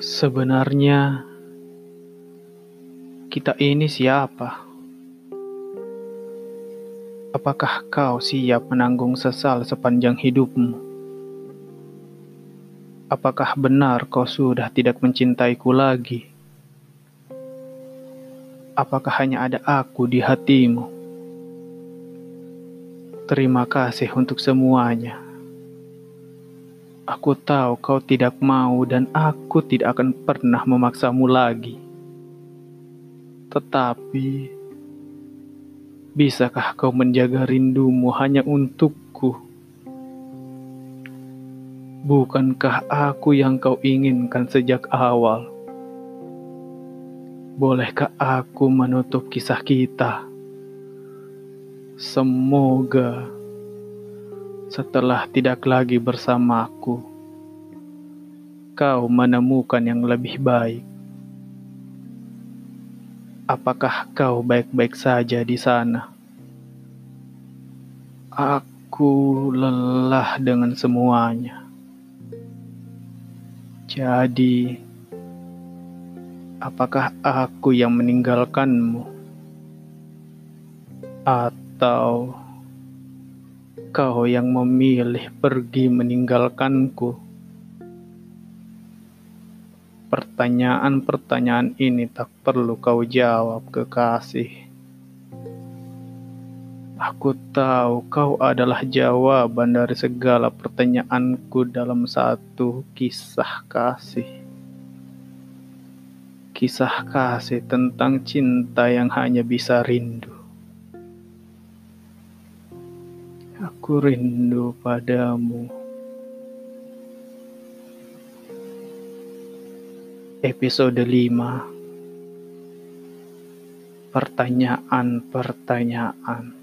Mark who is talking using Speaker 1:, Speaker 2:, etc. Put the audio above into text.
Speaker 1: Sebenarnya, kita ini siapa? Apakah kau siap menanggung sesal sepanjang hidupmu? Apakah benar kau sudah tidak mencintaiku lagi? Apakah hanya ada aku di hatimu? Terima kasih untuk semuanya. Aku tahu kau tidak mau, dan aku tidak akan pernah memaksamu lagi. Tetapi, bisakah kau menjaga rindumu hanya untukku? Bukankah aku yang kau inginkan sejak awal? Bolehkah aku menutup kisah kita? Semoga setelah tidak lagi bersamaku, kau menemukan yang lebih baik. Apakah kau baik-baik saja di sana? Aku lelah dengan semuanya. Jadi, apakah aku yang meninggalkanmu? Atau kau yang memilih pergi meninggalkanku? Pertanyaan-pertanyaan ini tak perlu kau jawab, kekasih. Aku tahu kau adalah jawaban dari segala pertanyaanku dalam satu kisah kasih. Kisah kasih tentang cinta yang hanya bisa rindu. Aku rindu padamu. Episode 5 Pertanyaan-pertanyaan